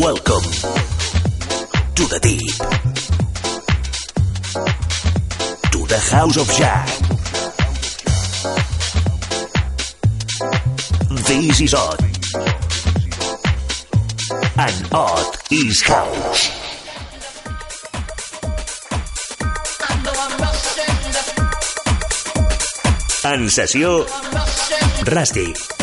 Welcome to the deep. To the house of Jack. This is odd. And odd is house. En sessió, Rusty.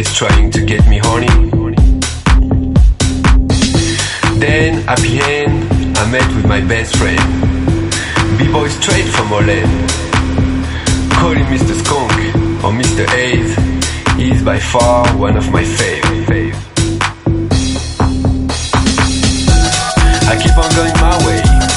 always trying to get me horny. Then at the end, I met with my best friend, b-boy straight from Holland. Call him Mr. Skunk or Mr. Ace. He is by far one of my fave. I keep on going my way.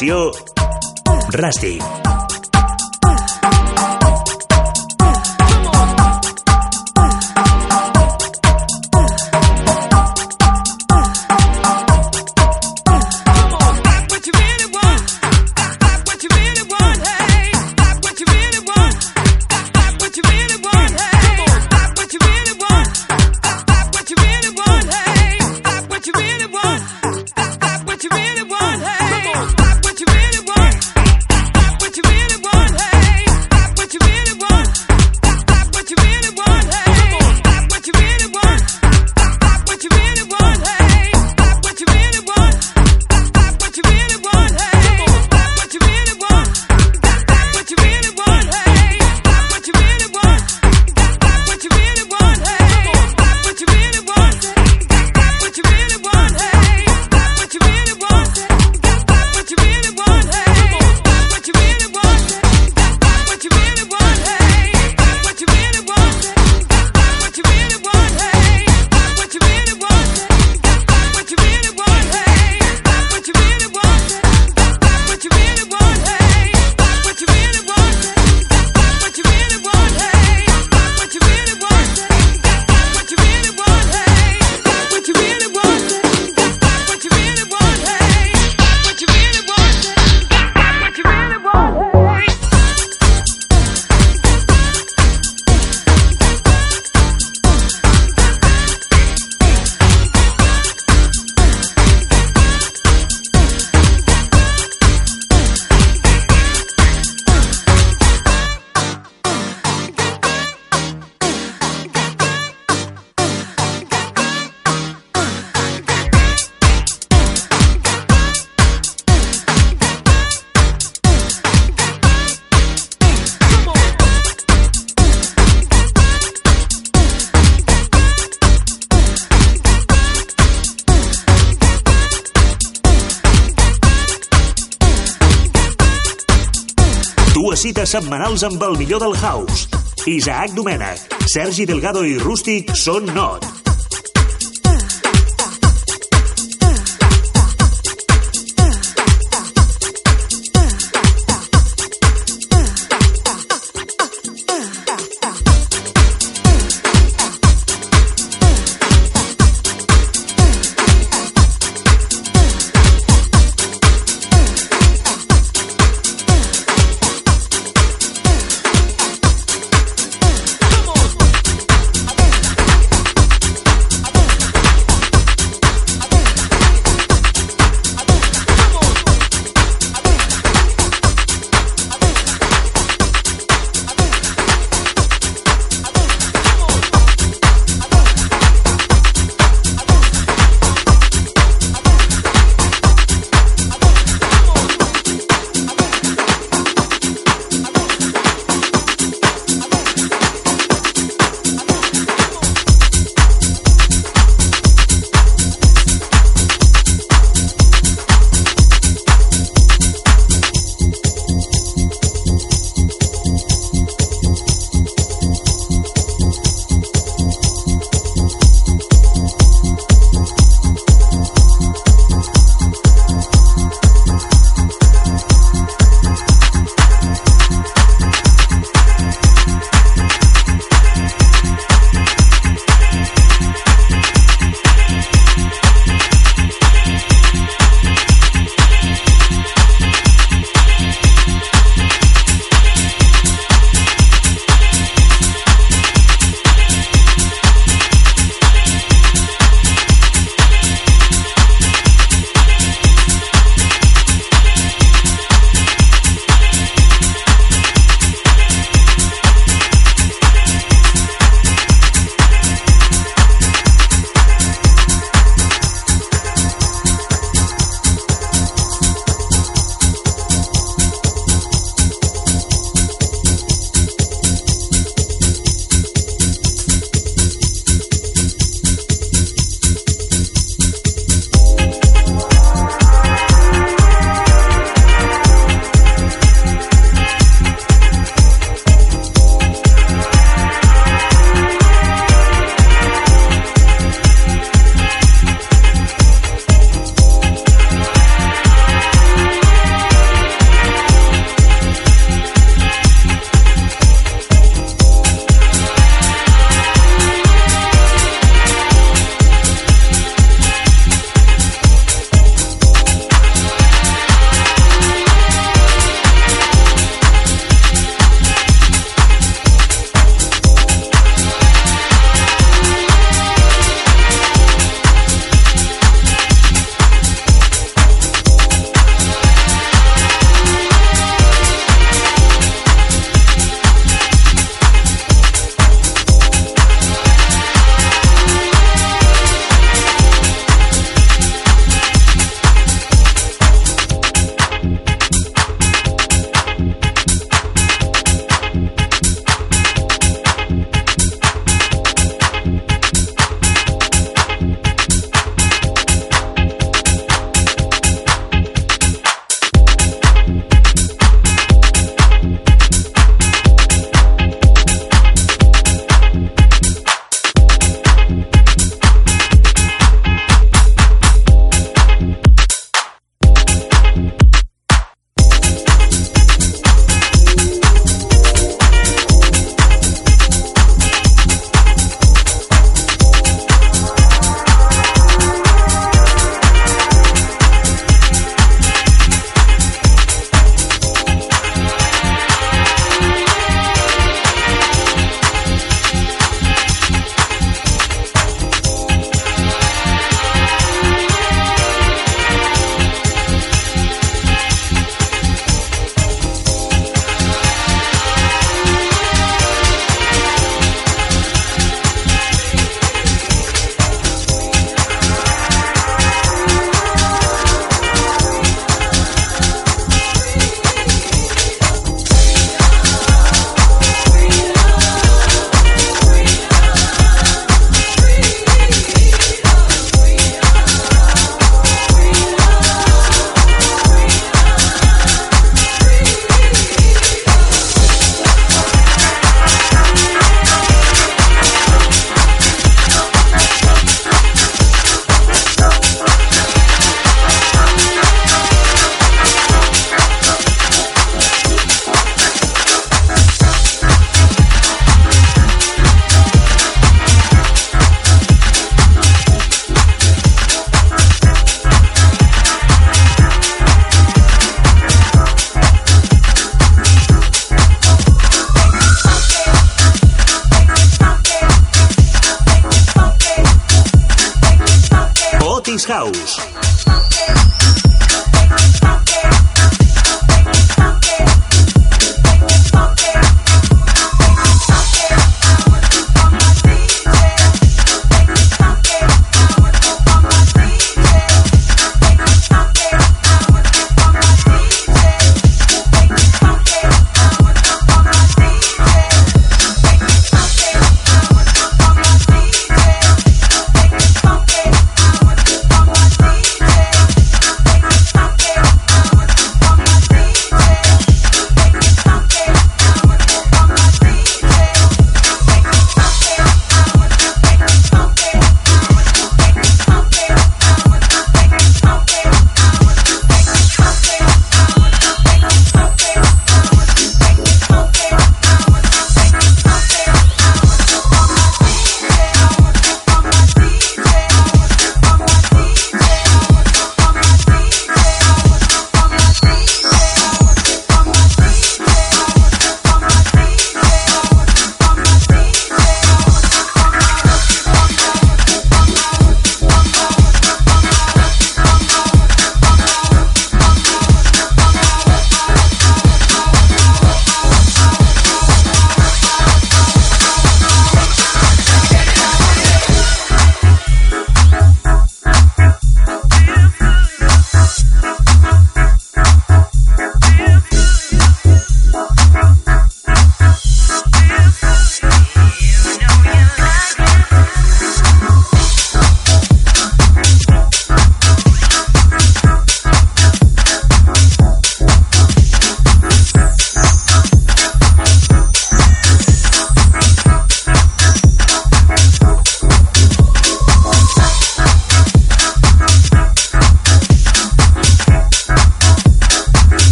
nació cicles setmanals amb el millor del house. Isaac Domènech, Sergi Delgado i Rústic són not.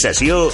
sensació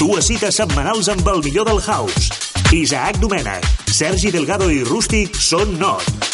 Dues cites setmanals amb el millor del house. Isaac Domènech, Sergi Delgado i Rústic són not.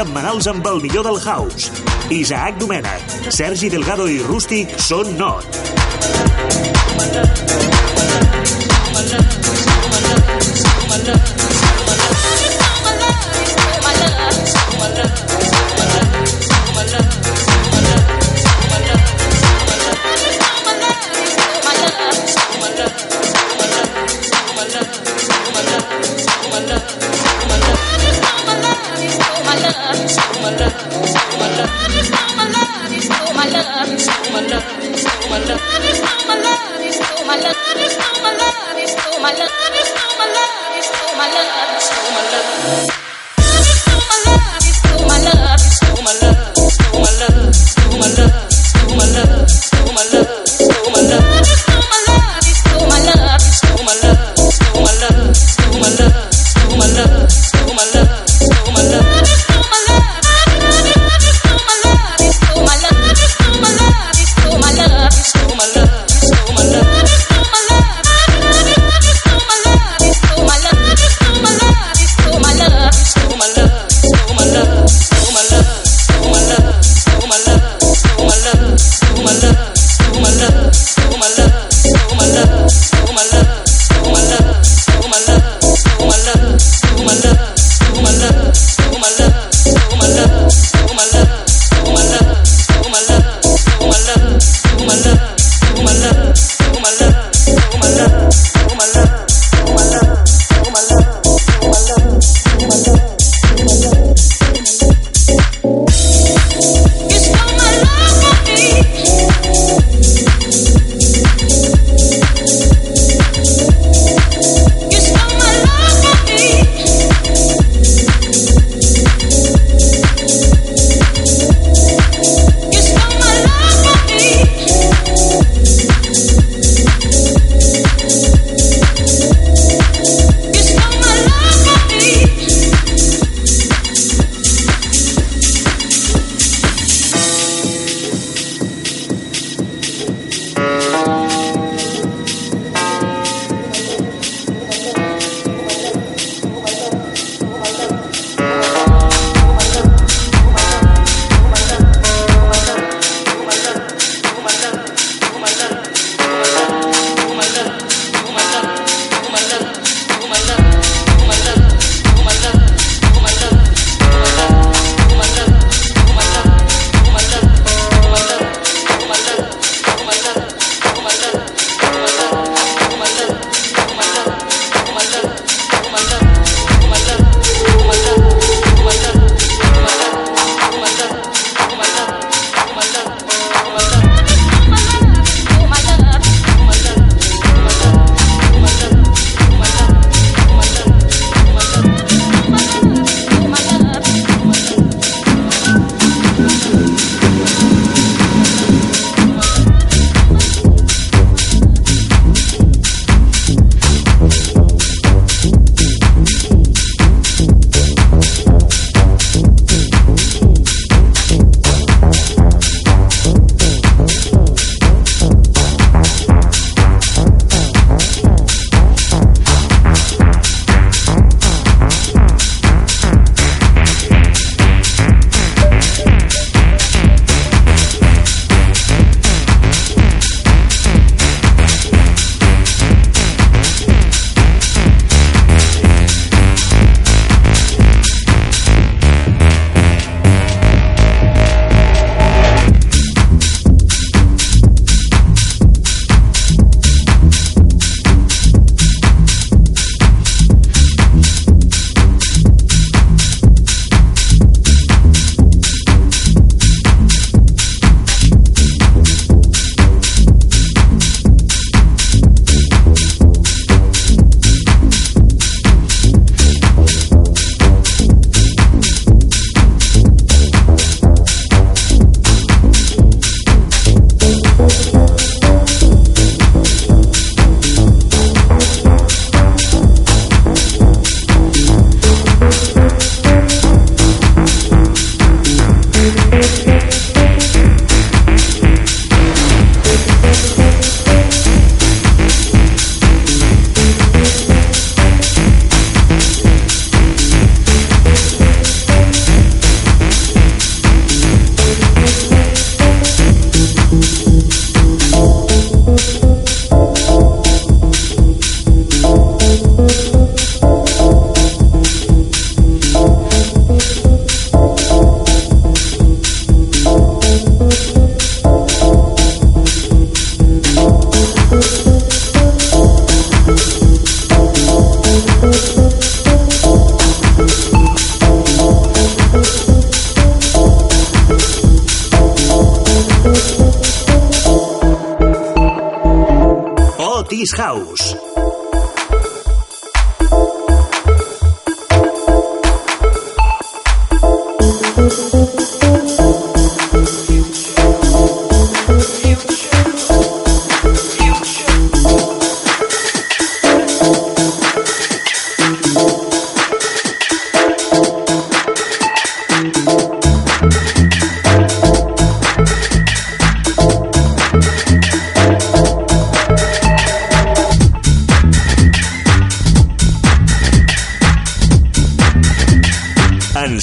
Setmanals amb el millor del house. Isaac Domènech, Sergi Delgado i Rústic són not.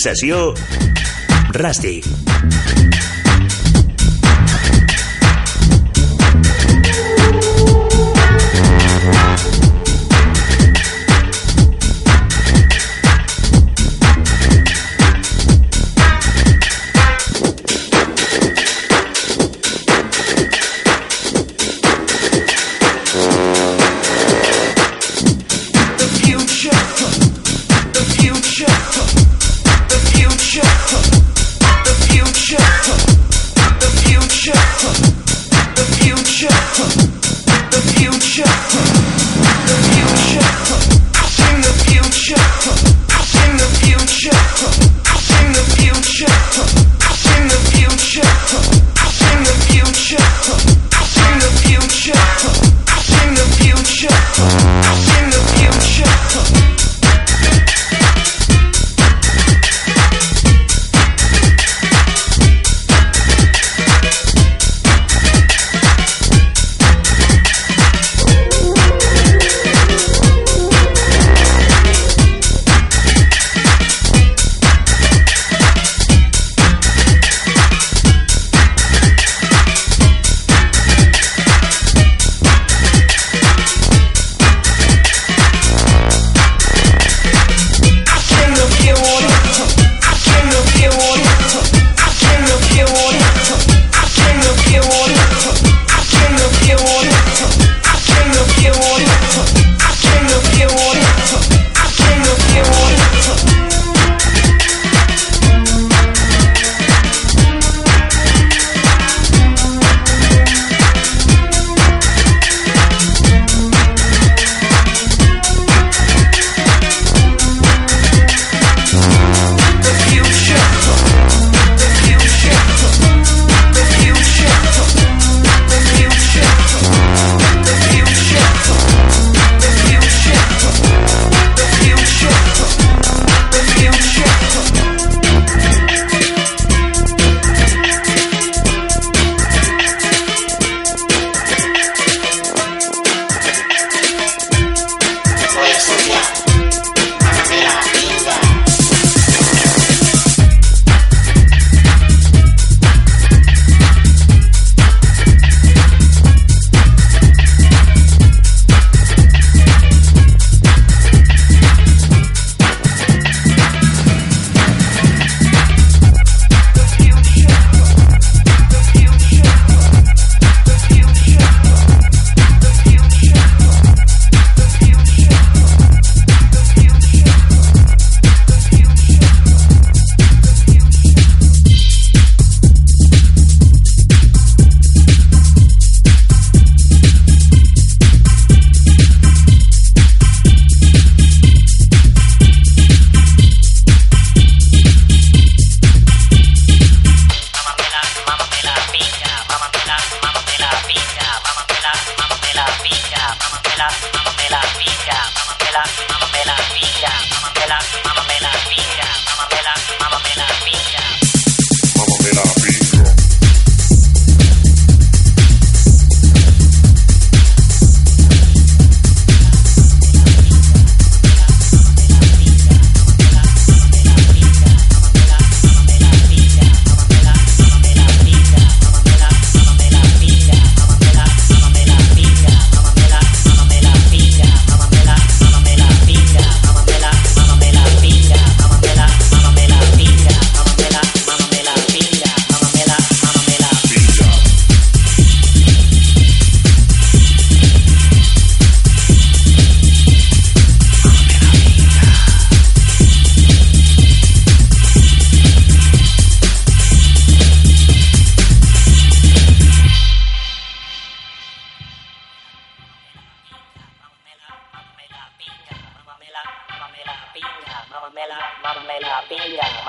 indemnització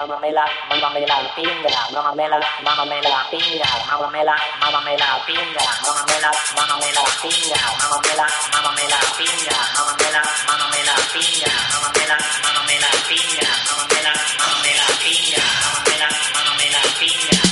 mamma me la, mamma me la pinga, mamma me la, mamma me la pinga, mamma me la, mamma me la pinga, mamma me la, mamma me la pinga, mamma me la, mamma me la pinga, mamma me la, mamma me la pinga, mamma me la, mamma me la pinga, mamma me la, mamma me la pinga, mamma me la, mamma me la pinga,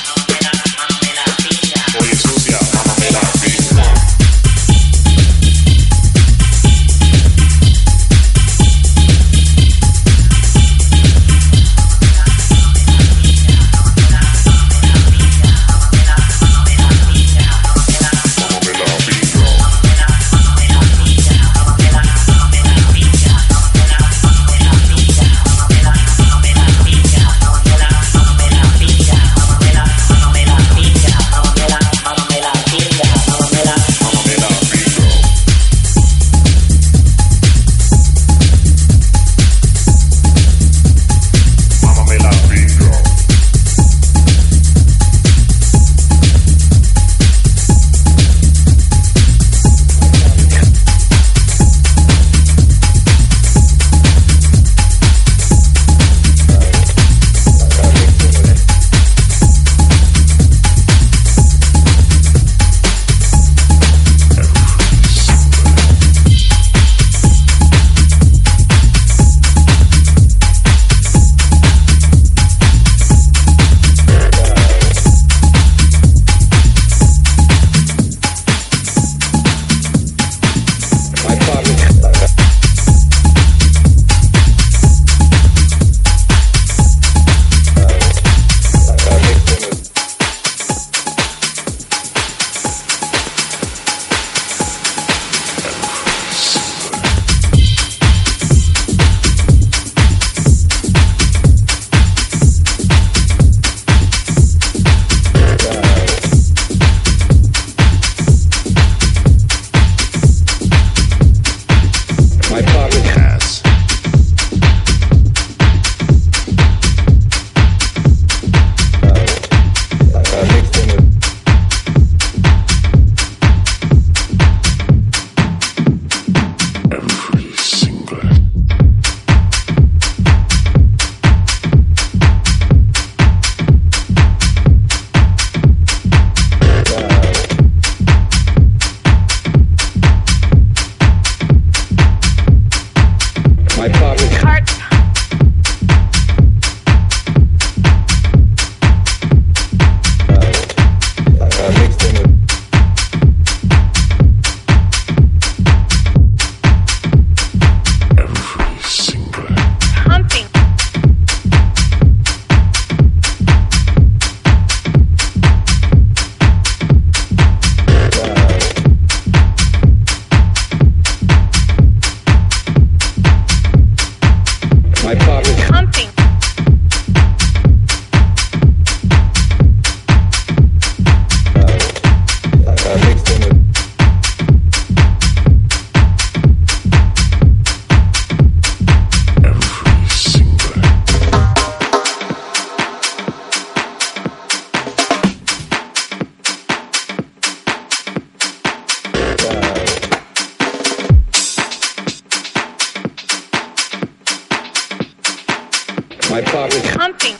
Humping.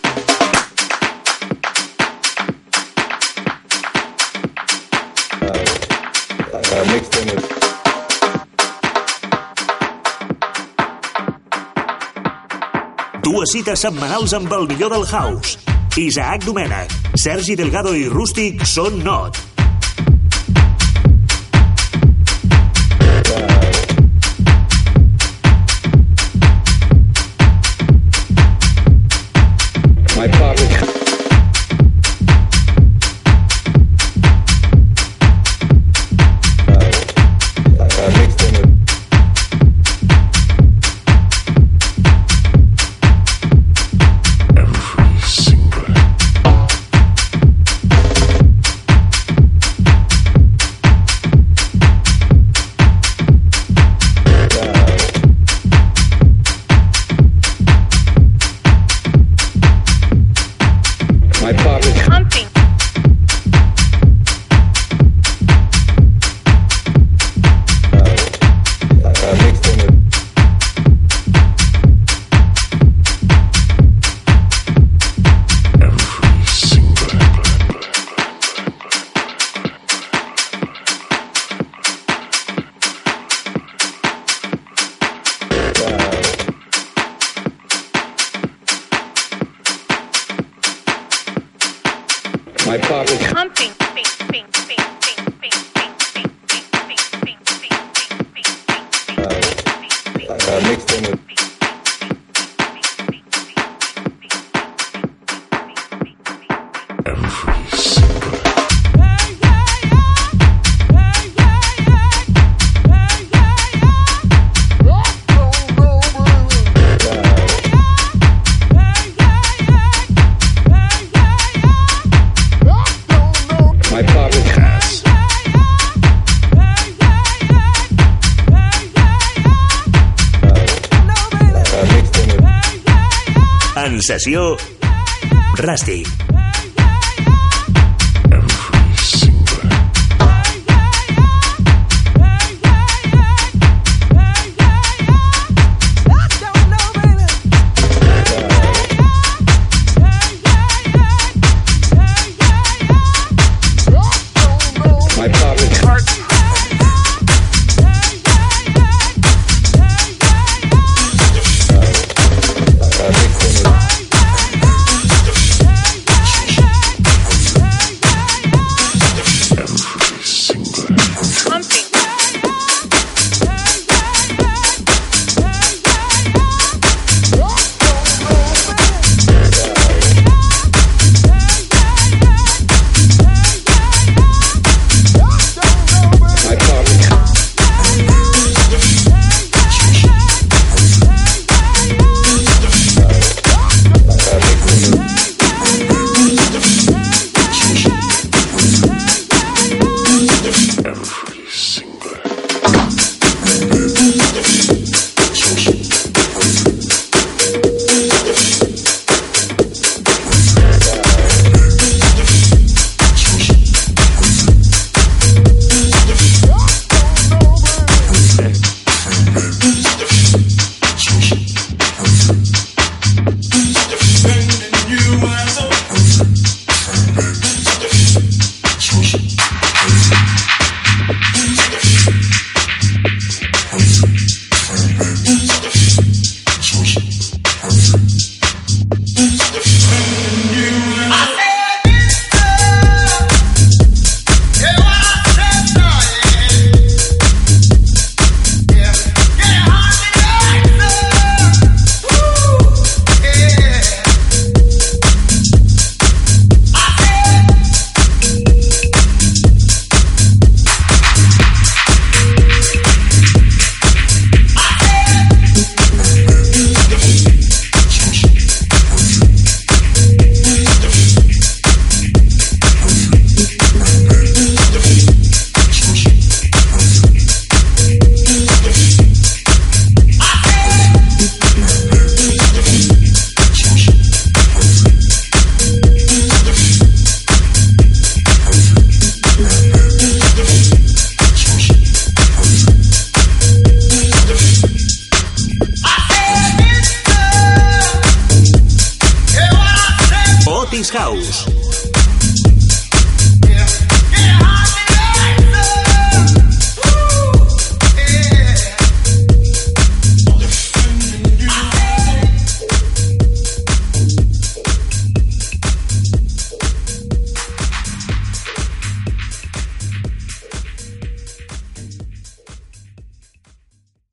Dues cites setmanals amb el millor del house. Isaac Domènech, Sergi Delgado i Rústic són not. Uh, mixed in with Sensació Ràstic.